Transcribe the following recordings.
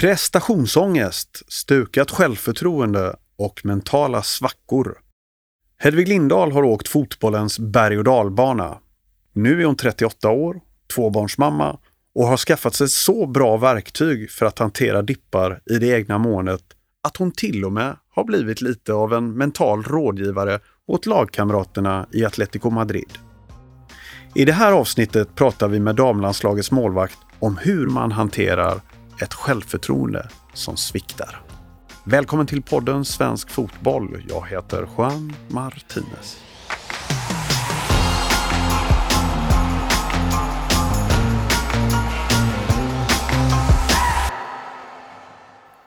Prestationsångest, stukat självförtroende och mentala svackor. Hedvig Lindahl har åkt fotbollens berg och dalbana. Nu är hon 38 år, tvåbarnsmamma och har skaffat sig så bra verktyg för att hantera dippar i det egna månet att hon till och med har blivit lite av en mental rådgivare åt lagkamraterna i Atletico Madrid. I det här avsnittet pratar vi med damlandslagets målvakt om hur man hanterar ett självförtroende som sviktar. Välkommen till podden Svensk Fotboll. Jag heter Juan Martinez.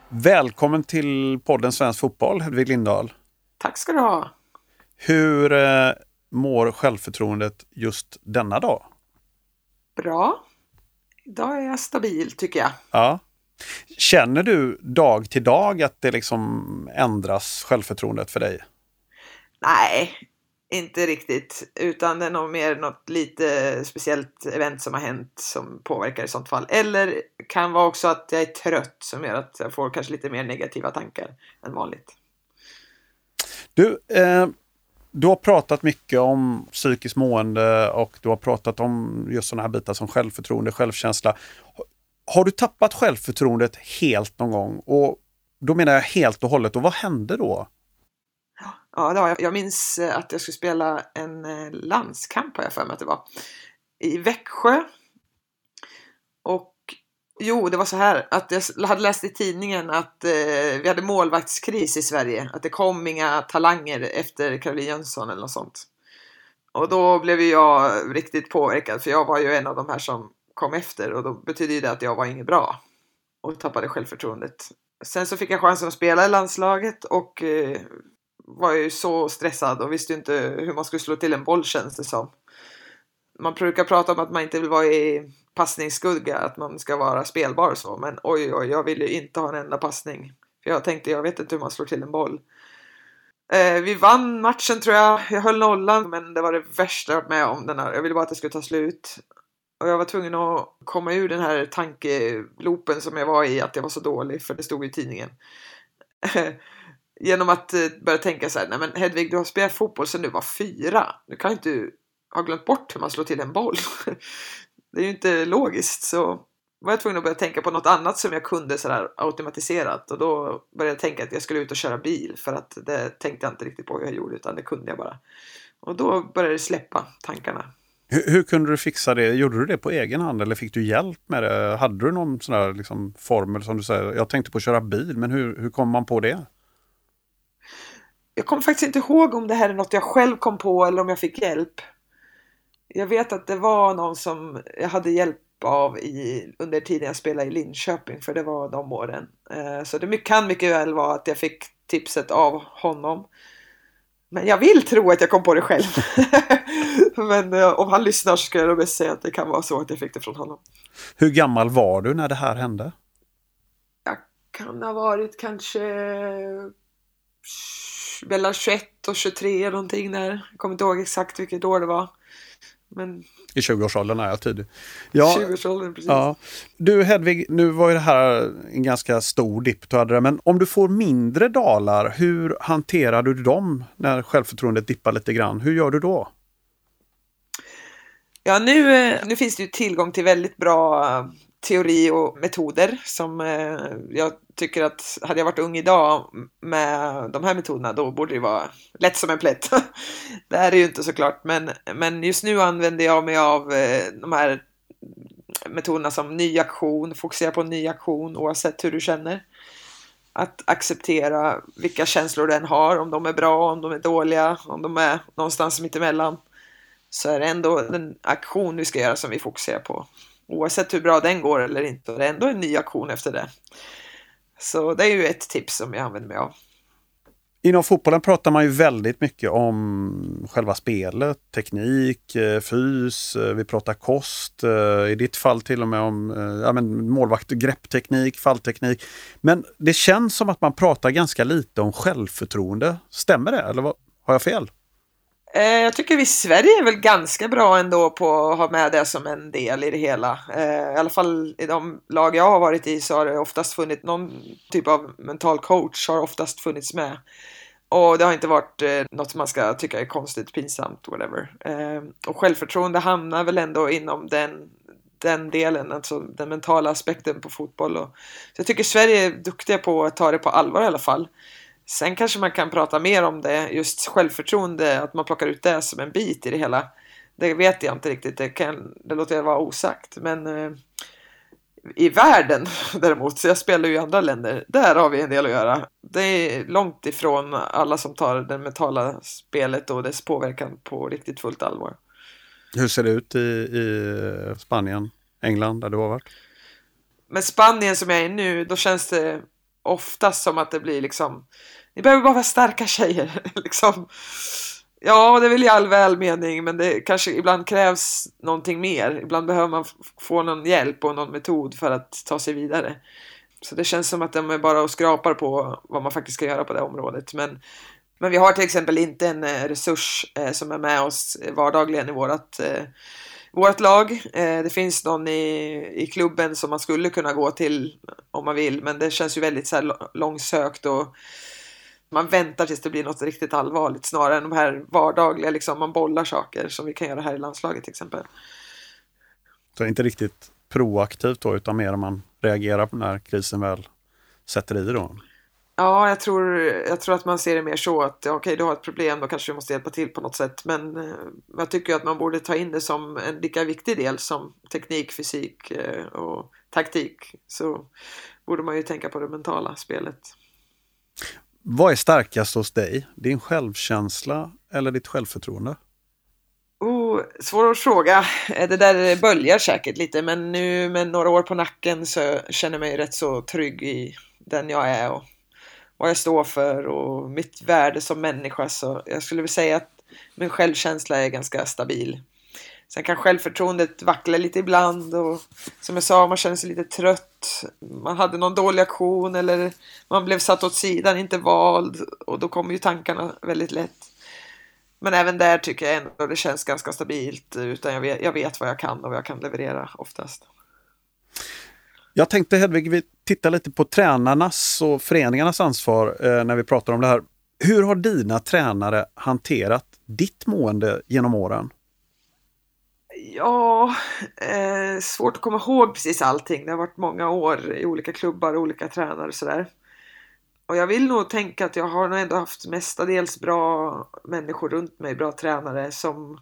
Välkommen till podden Svensk Fotboll, Hedvig Lindahl. Tack ska du ha. Hur eh, mår självförtroendet just denna dag? Bra. Idag är jag stabil tycker jag. Ja. Känner du dag till dag att det liksom ändras självförtroendet för dig? Nej, inte riktigt. Utan det är nog mer något lite speciellt event som har hänt som påverkar i sånt fall. Eller kan vara också att jag är trött som gör att jag får kanske lite mer negativa tankar än vanligt. Du, eh, du har pratat mycket om psykiskt mående och du har pratat om just sådana här bitar som självförtroende, självkänsla. Har du tappat självförtroendet helt någon gång? Och då menar jag helt och hållet. Och vad hände då? Ja, det jag. jag minns eh, att jag skulle spela en eh, landskamp har jag för mig att det var. I Växjö. Och jo, det var så här att jag hade läst i tidningen att eh, vi hade målvaktskris i Sverige. Att det kom inga talanger efter Caroline Jönsson eller något sånt. Och då blev jag riktigt påverkad för jag var ju en av de här som kom efter och då betyder det att jag var inget bra och tappade självförtroendet. Sen så fick jag chansen att spela i landslaget och eh, var ju så stressad och visste inte hur man skulle slå till en boll känns det som. Man brukar prata om att man inte vill vara i passningsskugga, att man ska vara spelbar och så, men oj, oj, jag vill ju inte ha en enda passning. För jag tänkte, jag vet inte hur man slår till en boll. Eh, vi vann matchen tror jag. Jag höll nollan, men det var det värsta jag varit med om. Den här. Jag ville bara att det skulle ta slut. Och jag var tvungen att komma ur den här tankeloopen som jag var i, att jag var så dålig, för det stod i tidningen. Genom att eh, börja tänka så här, nej men Hedvig, du har spelat fotboll sedan du var fyra. Du kan inte ha glömt bort hur man slår till en boll. det är ju inte logiskt, så var jag tvungen att börja tänka på något annat som jag kunde sådär automatiserat och då började jag tänka att jag skulle ut och köra bil för att det tänkte jag inte riktigt på hur jag gjorde utan det kunde jag bara. Och då började det släppa tankarna. Hur, hur, kunde du fixa det? Gjorde du det på egen hand eller fick du hjälp med det? Hade du någon sån här liksom formel som du säger, jag tänkte på att köra bil, men hur, hur kom man på det? Jag kommer faktiskt inte ihåg om det här är något jag själv kom på eller om jag fick hjälp. Jag vet att det var någon som jag hade hjälp av i, under tiden jag spelade i Linköping, för det var de åren. Eh, så det kan mycket väl vara att jag fick tipset av honom. Men jag vill tro att jag kom på det själv. Men uh, om han lyssnar så ska jag bäst säga att det kan vara så att jag fick det från honom. Hur gammal var du när det här hände? Jag kan ha varit kanske mellan 21 och 23 någonting där. Jag kommer inte ihåg exakt vilket år det var. Men... I 20-årsåldern är jag tydlig. Ja, 20-årsåldern, precis. Ja. Du Hedvig, nu var ju det här en ganska stor dipp du hade det, men om du får mindre dalar, hur hanterar du dem när självförtroendet dippar lite grann? Hur gör du då? Ja, nu, eh, nu finns det ju tillgång till väldigt bra teori och metoder som eh, jag tycker att hade jag varit ung idag med de här metoderna då borde det vara lätt som en plätt. det här är ju inte såklart men, men just nu använder jag mig av eh, de här metoderna som ny aktion, fokusera på ny aktion oavsett hur du känner. Att acceptera vilka känslor den har, om de är bra, om de är dåliga, om de är någonstans mittemellan så är det ändå den aktion vi ska göra som vi fokuserar på. Oavsett hur bra den går eller inte. Det är ändå en ny aktion efter det. Så det är ju ett tips som jag använder mig av. Inom fotbollen pratar man ju väldigt mycket om själva spelet, teknik, eh, fys, eh, vi pratar kost, eh, i ditt fall till och med om ja, men målvakt, greppteknik, fallteknik. Men det känns som att man pratar ganska lite om självförtroende. Stämmer det eller har jag fel? Eh, jag tycker vi i Sverige är väl ganska bra ändå på att ha med det som en del i det hela. Eh, I alla fall i de lag jag har varit i så har det oftast funnits någon typ av mental coach har oftast funnits med. Och det har inte varit eh, något man ska tycka är konstigt, pinsamt, whatever. Eh, och självförtroende hamnar väl ändå inom den, den delen, alltså den mentala aspekten på fotboll. Och, så jag tycker Sverige är duktiga på att ta det på allvar i alla fall. Sen kanske man kan prata mer om det, just självförtroende, att man plockar ut det som en bit i det hela. Det vet jag inte riktigt, det, kan, det låter jag vara osagt. Men eh, i världen däremot, så jag spelar ju i andra länder, där har vi en del att göra. Det är långt ifrån alla som tar det mentala spelet och dess påverkan på riktigt fullt allvar. Hur ser det ut i, i Spanien, England, där du har varit? Men Spanien som jag är nu, då känns det oftast som att det blir liksom ni behöver bara vara starka tjejer. liksom. Ja, det är väl i all välmening, men det kanske ibland krävs någonting mer. Ibland behöver man få någon hjälp och någon metod för att ta sig vidare. Så det känns som att de är bara och skrapar på vad man faktiskt ska göra på det området. Men, men vi har till exempel inte en eh, resurs eh, som är med oss vardagligen i vårt eh, vårt lag. Eh, det finns någon i, i klubben som man skulle kunna gå till om man vill, men det känns ju väldigt så här långsökt och man väntar tills det blir något riktigt allvarligt snarare än de här vardagliga, liksom, man bollar saker som vi kan göra här i landslaget till exempel. Så inte riktigt proaktivt då, utan mer om man reagerar när krisen väl sätter i då? Ja, jag tror, jag tror att man ser det mer så att okej, okay, du har ett problem, då kanske vi måste hjälpa till på något sätt. Men eh, jag tycker att man borde ta in det som en lika viktig del som teknik, fysik eh, och taktik. Så borde man ju tänka på det mentala spelet. Vad är starkast hos dig? Din självkänsla eller ditt självförtroende? Oh, svår fråga. Eh, det där böljar säkert lite men nu med några år på nacken så känner jag mig rätt så trygg i den jag är och vad jag står för och mitt värde som människa. Så jag skulle vilja säga att min självkänsla är ganska stabil. Sen kan självförtroendet vackla lite ibland och som jag sa, man känner sig lite trött. Man hade någon dålig aktion eller man blev satt åt sidan, inte vald och då kommer ju tankarna väldigt lätt. Men även där tycker jag ändå det känns ganska stabilt utan jag vet, jag vet vad jag kan och vad jag kan leverera oftast. Jag tänkte Hedvig, vi tittar lite på tränarnas och föreningarnas ansvar eh, när vi pratar om det här. Hur har dina tränare hanterat ditt mående genom åren? Ja, eh, svårt att komma ihåg precis allting. Det har varit många år i olika klubbar och olika tränare och sådär. Och jag vill nog tänka att jag har nog ändå haft mestadels bra människor runt mig, bra tränare som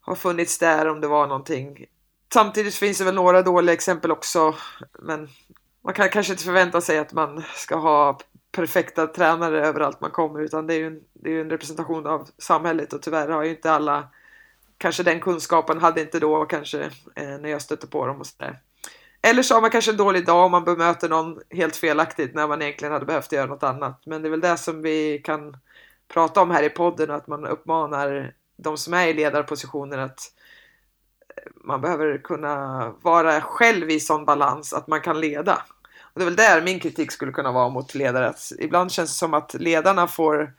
har funnits där om det var någonting. Samtidigt finns det väl några dåliga exempel också, men man kan kanske inte förvänta sig att man ska ha perfekta tränare överallt man kommer utan det är ju en, det är en representation av samhället och tyvärr har ju inte alla kanske den kunskapen hade inte då kanske eh, när jag stötte på dem och sådär. Eller så har man kanske en dålig dag om man bemöter någon helt felaktigt när man egentligen hade behövt göra något annat. Men det är väl det som vi kan prata om här i podden att man uppmanar de som är i ledarpositioner att eh, man behöver kunna vara själv i sån balans att man kan leda. Och det är väl där min kritik skulle kunna vara mot ledare. Att ibland känns det som att ledarna får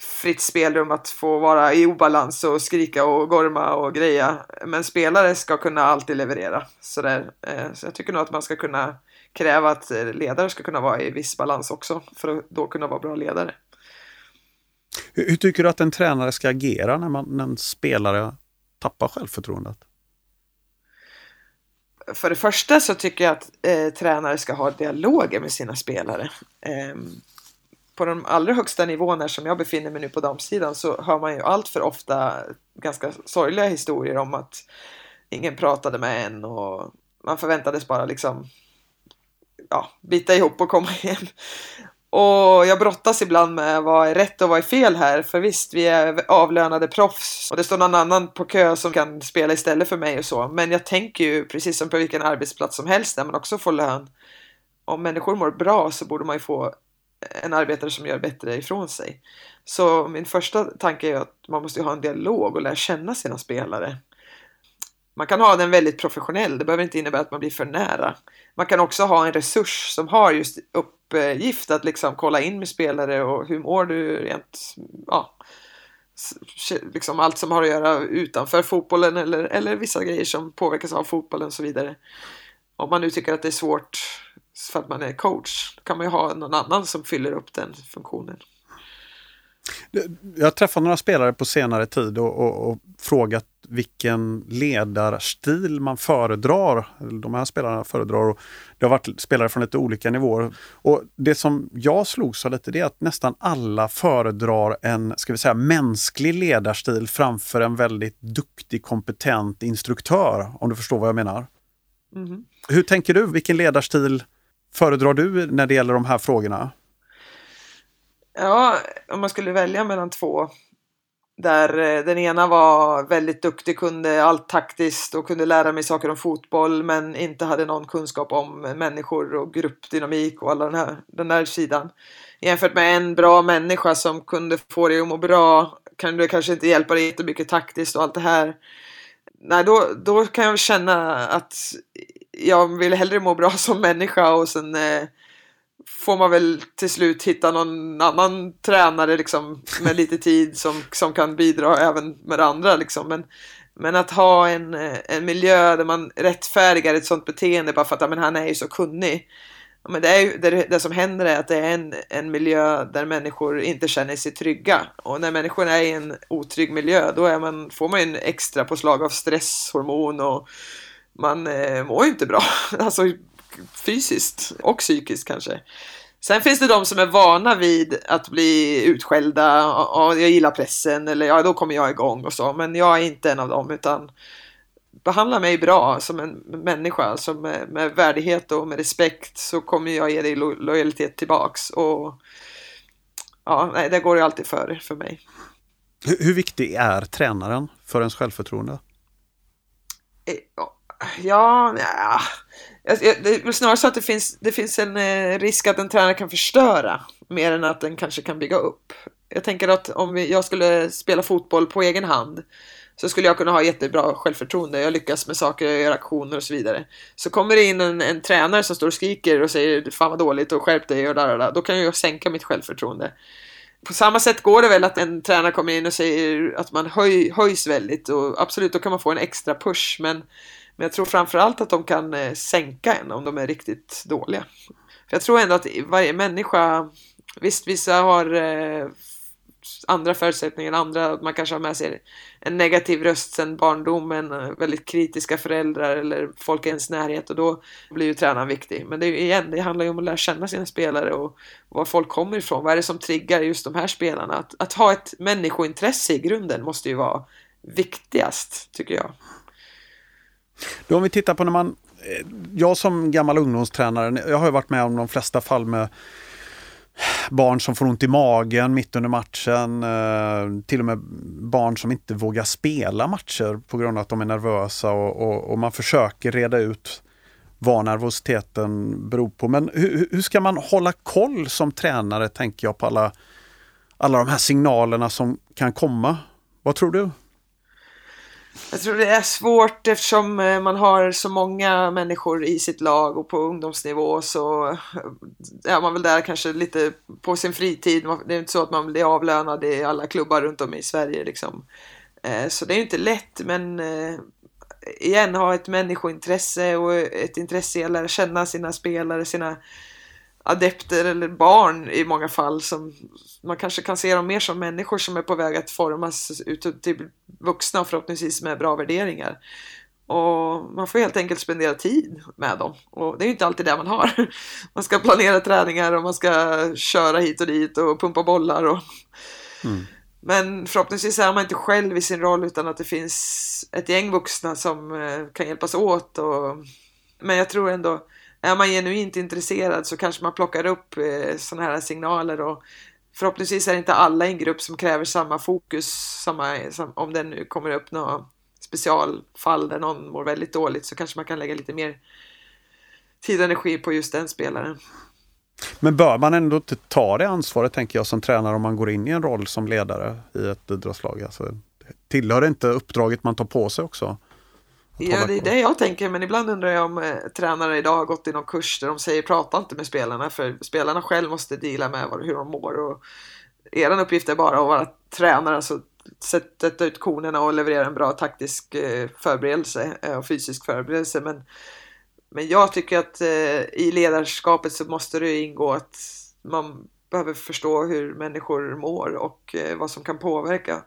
fritt spelrum att få vara i obalans och skrika och gorma och greja. Men spelare ska kunna alltid leverera. Sådär. Eh, så jag tycker nog att man ska kunna kräva att ledare ska kunna vara i viss balans också för att då kunna vara bra ledare. Hur, hur tycker du att en tränare ska agera när, man, när en spelare tappar självförtroendet? För det första så tycker jag att eh, tränare ska ha dialoger med sina spelare. Eh, på de allra högsta nivåerna som jag befinner mig nu på damsidan så hör man ju allt för ofta ganska sorgliga historier om att ingen pratade med en och man förväntades bara liksom ja, bita ihop och komma igen. Och jag brottas ibland med vad är rätt och vad är fel här. För visst, vi är avlönade proffs och det står någon annan på kö som kan spela istället för mig och så. Men jag tänker ju precis som på vilken arbetsplats som helst där man också får lön. Om människor mår bra så borde man ju få en arbetare som gör bättre ifrån sig. Så min första tanke är att man måste ha en dialog och lära känna sina spelare. Man kan ha den väldigt professionell, det behöver inte innebära att man blir för nära. Man kan också ha en resurs som har just uppgift att liksom kolla in med spelare och hur mår du rent, ja, liksom allt som har att göra utanför fotbollen eller, eller vissa grejer som påverkas av fotbollen och så vidare. Om man nu tycker att det är svårt för att man är coach, då kan man ju ha någon annan som fyller upp den funktionen. Jag har träffat några spelare på senare tid och, och, och, frågat vilken ledarstil man föredrar. De här spelarna föredrar. Och det har varit spelare från lite olika nivåer. Och Det som jag slogs av lite det är att nästan alla föredrar en ska vi säga, mänsklig ledarstil framför en väldigt duktig, kompetent instruktör. Om du förstår vad jag menar. Mm. Hur tänker du? Vilken ledarstil föredrar du när det gäller de här frågorna? Ja, om man skulle välja mellan två. Där eh, den ena var väldigt duktig, kunde allt taktiskt och kunde lära mig saker om fotboll men inte hade någon kunskap om människor och gruppdynamik och alla den här den där sidan. Jämfört med en bra människa som kunde få dig att må bra kan du kanske inte hjälpa dig jättemycket taktiskt och allt det här. Nej, då, då kan jag känna att jag vill hellre må bra som människa och sen eh, får man väl till slut hitta någon annan tränare liksom, med lite tid som, som kan bidra även med det andra. Liksom. Men, men att ha en, en miljö där man rättfärdigar ett sånt beteende bara för att men han är ju så kunnig. Men det, är ju, det, det som händer är att det är en, en miljö där människor inte känner sig trygga. Och när människor är i en otrygg miljö då är man, får man en extra påslag av stresshormon och man eh, mår ju inte bra. Alltså fysiskt och psykiskt kanske. Sen finns det de som är vana vid att bli utskällda och jag gillar pressen eller ja, då kommer jag igång och så. Men jag är inte en av dem utan behandla mig bra som en människa som med, med värdighet och med respekt så kommer jag ge dig lo lojalitet tillbaks. Och ja, nej, det går ju alltid före för mig. Hur, hur viktig är tränaren för ens självförtroende? Eh, ja, ja det är snarare så att det finns, det finns en eh, risk att en tränare kan förstöra mer än att den kanske kan bygga upp. Jag tänker att om jag skulle spela fotboll på egen hand så skulle jag kunna ha jättebra självförtroende. Jag lyckas med saker, jag gör aktioner och så vidare. Så kommer det in en, en tränare som står och skriker och säger fan vad dåligt och skärp dig och där, där, då kan jag sänka mitt självförtroende. På samma sätt går det väl att en tränare kommer in och säger att man höj, höjs väldigt och absolut då kan man få en extra push men men jag tror framförallt att de kan eh, sänka en om de är riktigt dåliga. För jag tror ändå att varje människa, visst vissa har eh, andra förutsättningar än andra, man kanske har med sig en negativ röst sedan barndomen, eh, väldigt kritiska föräldrar eller folk i ens närhet och då blir ju tränaren viktig. Men det är ju igen, det handlar ju om att lära känna sina spelare och var folk kommer ifrån. Vad är det som triggar just de här spelarna? Att, att ha ett människointresse i grunden måste ju vara viktigast, tycker jag. Då om vi tittar på när man, eh, jag som gammal ungdomstränare, jag har varit med om de flesta fall med barn som får ont i magen mitt under matchen. Eh, till och med barn som inte vågar spela matcher på grund av att de är nervösa och, och, och man försöker reda ut vad nervositeten beror på. Men hur, hur, ska man hålla koll som tränare, tänker jag, på alla, alla de här signalerna som kan komma? Vad tror du? Jag tror det är svårt eftersom eh, man har så många människor i sitt lag och på ungdomsnivå så eh, är man väl där kanske lite på sin fritid. Det är inte så att man blir avlönad i alla klubbar runt om i Sverige liksom. Eh, så det är inte lätt men igen ha ett människointresse och ett intresse i att lära känna sina spelare, sina adepter eller barn i många fall som man kanske kan se dem mer som människor som är på väg att formas ut till vuxna och förhoppningsvis med bra värderingar. Och man får helt enkelt spendera tid med dem. Och det är ju inte alltid det man har. Man ska planera träningar och man ska köra hit och dit och pumpa bollar. Och... Mm. Men förhoppningsvis är man inte själv i sin roll utan att det finns ett gäng vuxna som eh, kan hjälpas åt. Och... Men jag tror ändå är man genuint intresserad så kanske man plockar upp eh, sådana här signaler och förhoppningsvis är det inte alla i en grupp som kräver samma fokus samma, som, om det nu kommer upp några specialfall där någon mår väldigt dåligt så kanske man kan lägga lite mer tid och energi på just den spelaren. Men bör man ändå inte ta det ansvaret, tänker jag, som tränare om man går in i en roll som ledare i ett idrottslag? Alltså, tillhör det inte uppdraget man tar på sig också? Ja, det är det jag tänker, men ibland undrar jag om eh, tränare idag har gått i någon kurs där de säger prata inte med spelarna, för spelarna själv måste dela med hur de mår. Och er uppgift är bara att vara tränare, alltså sätta ut konerna och leverera en bra taktisk eh, förberedelse eh, och fysisk förberedelse. Men, men jag tycker att eh, i ledarskapet så måste det ingå att man behöver förstå hur människor mår och vad som kan påverka.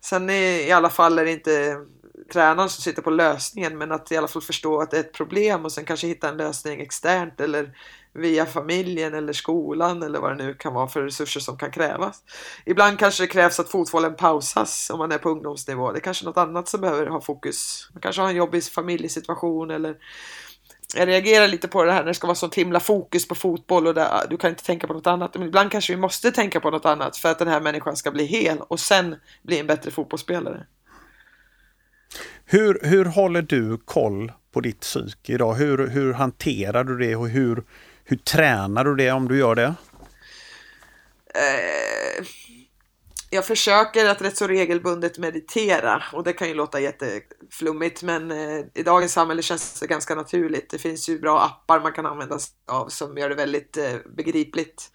Sen i alla fall är det inte tränaren som sitter på lösningen men att i alla fall förstå att det är ett problem och sen kanske hitta en lösning externt eller via familjen eller skolan eller vad det nu kan vara för resurser som kan krävas. Ibland kanske det krävs att fotbollen pausas om man är på ungdomsnivå. Det är kanske något annat som behöver ha fokus. Man kanske har en jobbig familjesituation eller jag reagerar lite på det här när det ska vara sånt himla fokus på fotboll och där, du kan inte tänka på något annat. Men ibland kanske vi måste tänka på något annat för att den här människan ska bli hel och sen bli en bättre fotbollsspelare. Hur, hur håller du koll på ditt psyke idag? Hur, hur hanterar du det och hur, hur tränar du det om du gör det? Eh, jag försöker att rätt så regelbundet meditera och det kan ju låta jätteflummigt men eh, i dagens samhälle känns det ganska naturligt. Det finns ju bra appar man kan använda sig av som gör det väldigt eh, begripligt.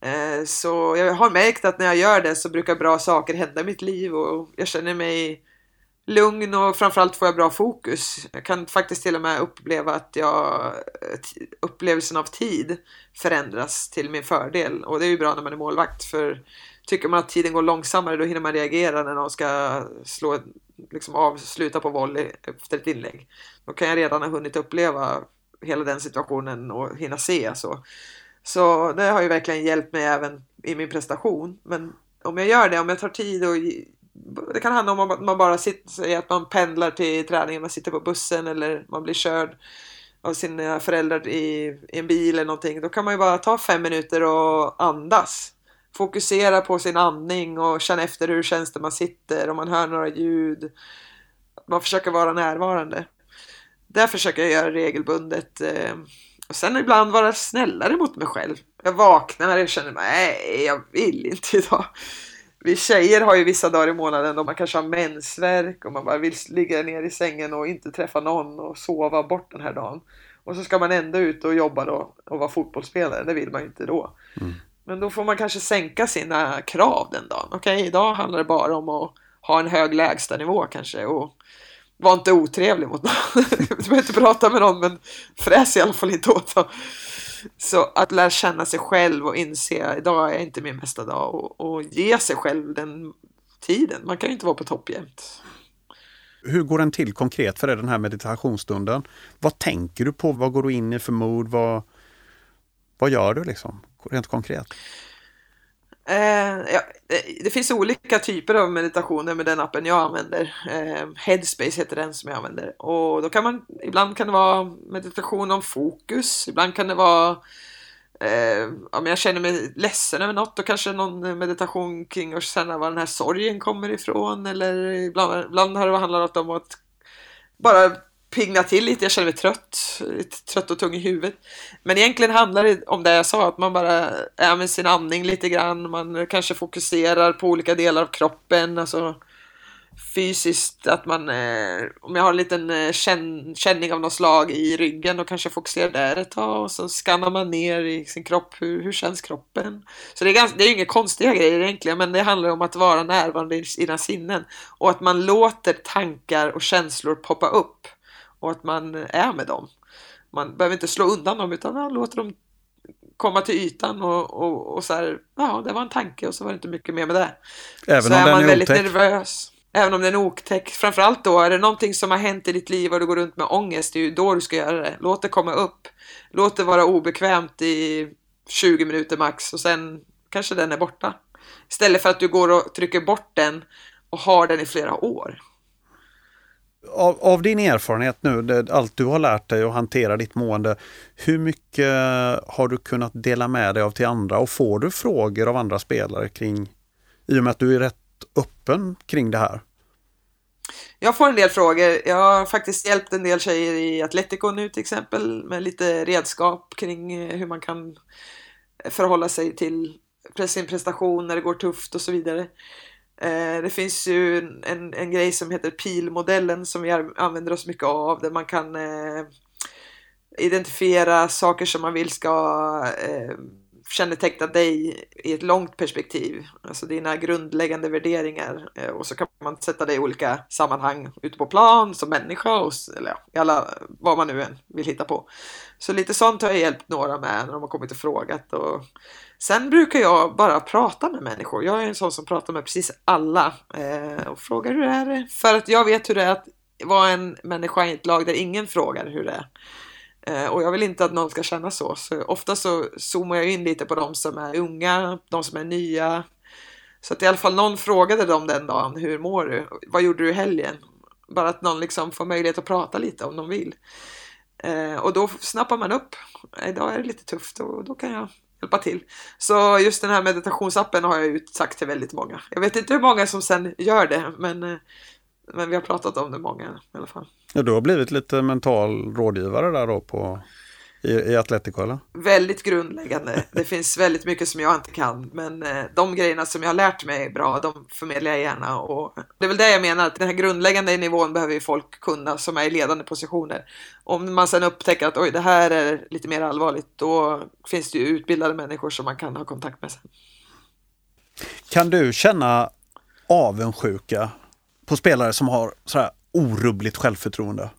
Eh, så jag har märkt att när jag gör det så brukar bra saker hända i mitt liv och jag känner mig lugn och framförallt får jag bra fokus. Jag kan faktiskt till och med uppleva att jag, upplevelsen av tid förändras till min fördel och det är ju bra när man är målvakt för tycker man att tiden går långsammare då hinner man reagera när någon ska slå, liksom avsluta på volley efter ett inlägg. Då kan jag redan ha hunnit uppleva hela den situationen och hinna se så. Så det har ju verkligen hjälpt mig även i min prestation. Men om jag gör det, om jag tar tid och det kan handla om att man bara sitter, att man pendlar till träningen, man sitter på bussen eller man blir körd av sina föräldrar i, i en bil eller någonting. Då kan man ju bara ta fem minuter och andas. Fokusera på sin andning och känna efter hur känns det man sitter, om man hör några ljud. Man försöker vara närvarande. Det försöker jag göra regelbundet. Eh, och sen ibland vara snällare mot mig själv. Jag vaknar och känner nej, jag vill inte idag vi tjejer har ju vissa dagar i månaden då man kanske har mensvärk och man bara vill ligga ner i sängen och inte träffa någon och sova bort den här dagen. Och så ska man ändå ut och jobba då och vara fotbollsspelare, det vill man ju inte då. Mm. Men då får man kanske sänka sina krav den dagen. Okej, okay, idag handlar det bara om att ha en hög lägstanivå kanske och var inte otrevlig mot någon. du behöver inte prata med någon men fräs i alla fall inte åt dem. Så att lära känna sig själv och inse idag är inte min bästa dag och, och ge sig själv den tiden. Man kan ju inte vara på topp jämt. Hur går den till konkret för dig den här meditationsstunden? Vad tänker du på? Vad går du in i för mod? Vad, vad gör du liksom rent konkret? Eh, ja, det, det, finns olika typer av meditationer med den appen jag använder. Eh, Headspace heter den som jag använder. Och då kan man, ibland kan det vara meditation om fokus, ibland kan det vara eh, om jag känner mig ledsen över något, då kanske någon meditation kring att känna var den här sorgen kommer ifrån. Eller ibland, ibland har det handlat om att bara pigna till lite, jag känner mig trött, lite trött och tung i huvudet. Men egentligen handlar det om det jag sa, att man bara är med sin andning lite grann, man kanske fokuserar på olika delar av kroppen, alltså fysiskt, att man, eh, om jag har en liten eh, känn, känning av något slag i ryggen, då kanske jag fokuserar där ett tag och så skannar man ner i sin kropp, hur, hur känns kroppen? Så det är, ganska, det är inga konstiga grejer egentligen, men det handlar om att vara närvarande i sina sinnen och att man låter tankar och känslor poppa upp och att man är med dem. Man behöver inte slå undan dem utan man låter dem komma till ytan och, och, och så här, ja, det var en tanke och så var det inte mycket mer med det. Även så om är man är väldigt otäck. nervös. Även om den är otäck. Framförallt då, är det någonting som har hänt i ditt liv och du går runt med ångest, det är ju då du ska göra det. Låt det komma upp. Låt det vara obekvämt i 20 minuter max och sen kanske den är borta. Istället för att du går och trycker bort den och har den i flera år av, av, din erfarenhet nu, det, allt du har lärt dig att hantera ditt mående, hur mycket har du kunnat dela med dig av till andra och får du frågor av andra spelare kring, i och med att du är rätt öppen kring det här? Jag får en del frågor. Jag har faktiskt hjälpt en del tjejer i Atletico nu till exempel med lite redskap kring eh, hur man kan förhålla sig till sin prestation när det går tufft och så vidare. Eh, det finns ju en, en grej som heter pilmodellen som vi använder oss mycket av där man kan eh, identifiera saker som man vill ska eh, känneteckna dig i ett långt perspektiv. Alltså dina grundläggande värderingar. Eh, och så kan man sätta dig i olika sammanhang ute på plan som människa och eller ja, alla, vad man nu än vill hitta på. Så lite sånt har jag hjälpt några med när de har kommit och frågat. Och sen brukar jag bara prata med människor. Jag är en sån som pratar med precis alla eh, och frågar hur det är. För att jag vet hur det är att vara en människa i ett lag där ingen frågar hur det är. Eh, och jag vill inte att någon ska känna så. så ofta så zoomar jag in lite på de som är unga, de som är nya. Så att i alla fall någon frågade dem den dagen, hur mår du? Vad gjorde du i helgen? Bara att någon liksom får möjlighet att prata lite om de vill. Eh, och då snappar man upp. Idag är det lite tufft och då kan jag hjälpa till. Så just den här meditationsappen har jag ju sagt till väldigt många. Jag vet inte hur många som sen gör det, men, eh, men vi har pratat om det många i alla fall. Ja, du har blivit lite mental rådgivare där då på, i, i Atletico eller? Väldigt grundläggande. Det finns väldigt mycket som jag inte kan, men eh, de grejerna som jag har lärt mig bra, de förmedlar jag gärna. Och det är väl det jag menar, att den här grundläggande nivån behöver ju folk kunna som är i ledande positioner. Om man sedan upptäcker att oj, det här är lite mer allvarligt, då finns det ju utbildade människor som man kan ha kontakt med sen. Kan du känna avundsjuka på spelare som har sådär orubbligt självförtroende?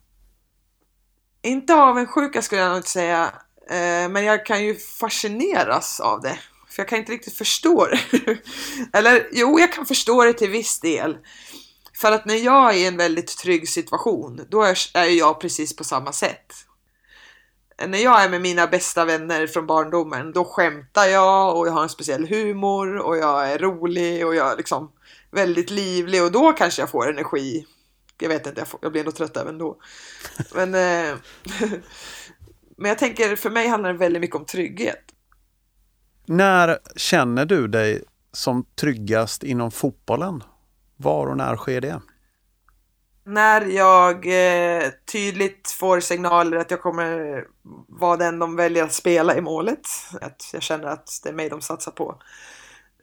Inte avundsjuka skulle jag nog inte säga, eh, men jag kan ju fascineras av det. För jag kan inte riktigt förstå det. Eller jo, jag kan förstå det till viss del. För att när jag är i en väldigt trygg situation, då är jag precis på samma sätt. När jag är med mina bästa vänner från barndomen, då skämtar jag och jag har en speciell humor och jag är rolig och jag är liksom väldigt livlig och då kanske jag får energi jag vet inte, jag, får, jag blir nog trött även då. Men, eh, men jag tänker, för mig handlar det väldigt mycket om trygghet. När känner du dig som tryggast inom fotbollen? Var och när sker det? När jag eh, tydligt får signaler att jag kommer vara den de väljer att spela i målet. Att jag känner att det är mig de satsar på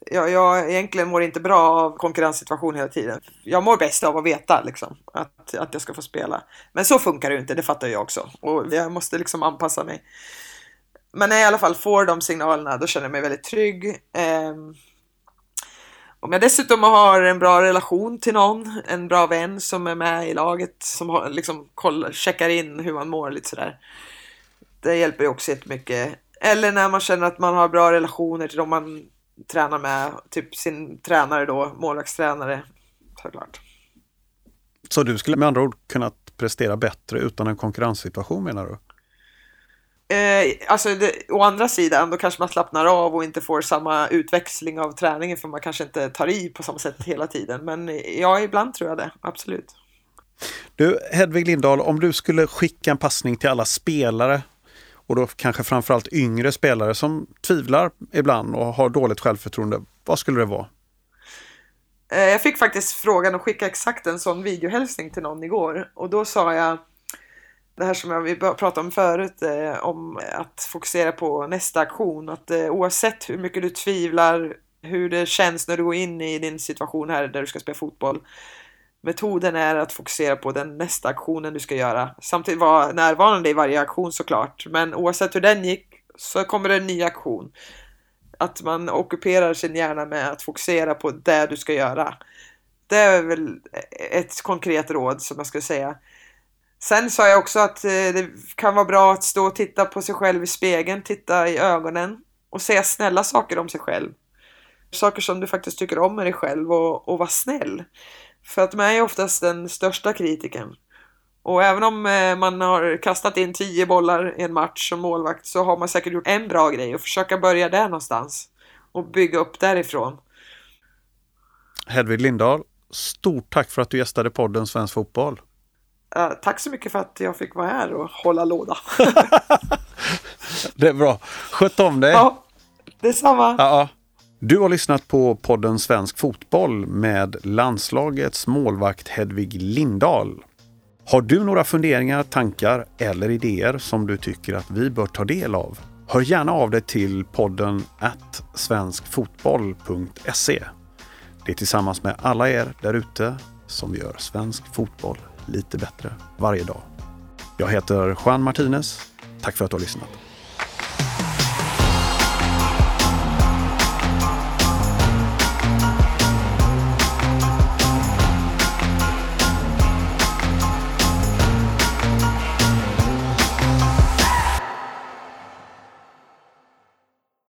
jag, jag egentligen mår inte bra av konkurrenssituation hela tiden. Jag mår bäst av att veta liksom, att, att jag ska få spela. Men så funkar det ju inte, det fattar jag också. Och jag måste liksom anpassa mig. Men när jag i alla fall får de signalerna, då känner jag mig väldigt trygg. Eh, om jag dessutom har en bra relation till någon, en bra vän som är med i laget, som har, liksom kollar, checkar in hur man mår lite sådär. Det hjälper ju också jättemycket. Eller när man känner att man har bra relationer till de man tränar med, typ sin tränare då, målvaktstränare såklart. Så du skulle med andra ord kunnat prestera bättre utan en konkurrenssituation menar du? Eh, alltså det, å andra sidan, då kanske man slappnar av och inte får samma utväxling av träningen för man kanske inte tar i på samma sätt hela tiden. Men ja, ibland tror jag det, absolut. Du, Hedvig Lindahl, om du skulle skicka en passning till alla spelare och då kanske framförallt yngre spelare som tvivlar ibland och har dåligt självförtroende. Vad skulle det vara? Eh, jag fick faktiskt frågan att skicka exakt en sån videohälsning till någon igår och då sa jag det här som jag pratade om förut, eh, om att fokusera på nästa aktion. Att eh, oavsett hur mycket du tvivlar, hur det känns när du går in i din situation här där du ska spela fotboll, Metoden är att fokusera på den nästa aktionen du ska göra. Samtidigt vara närvarande i varje aktion såklart. Men oavsett hur den gick så kommer det en ny aktion. Att man ockuperar sin hjärna med att fokusera på det du ska göra. Det är väl ett konkret råd som jag skulle säga. Sen sa jag också att eh, det kan vara bra att stå och titta på sig själv i spegeln, titta i ögonen och säga snälla saker om sig själv. Saker som du faktiskt tycker om med dig själv och, och vara snäll. För att man är oftast den största kritiken. Och även om eh, man har kastat in tio bollar i en match som målvakt så har man säkert gjort en bra grej och försöka börja där någonstans. Och bygga upp därifrån. Hedvig Lindahl, stort tack för att du gästade podden Svensk Fotboll. Uh, tack så mycket för att jag fick vara här och hålla låda. det är bra. Sköt om dig. Ja, detsamma. Ja, du har lyssnat på podden Svensk Fotboll med landslagets målvakt Hedvig Lindahl. Har du några funderingar, tankar eller idéer som du tycker att vi bör ta del av? Hör gärna av dig till podden at svenskfotboll.se. Det är tillsammans med alla er där ute som gör svensk fotboll lite bättre varje dag. Jag heter Juan Martinez. Tack för att du har lyssnat.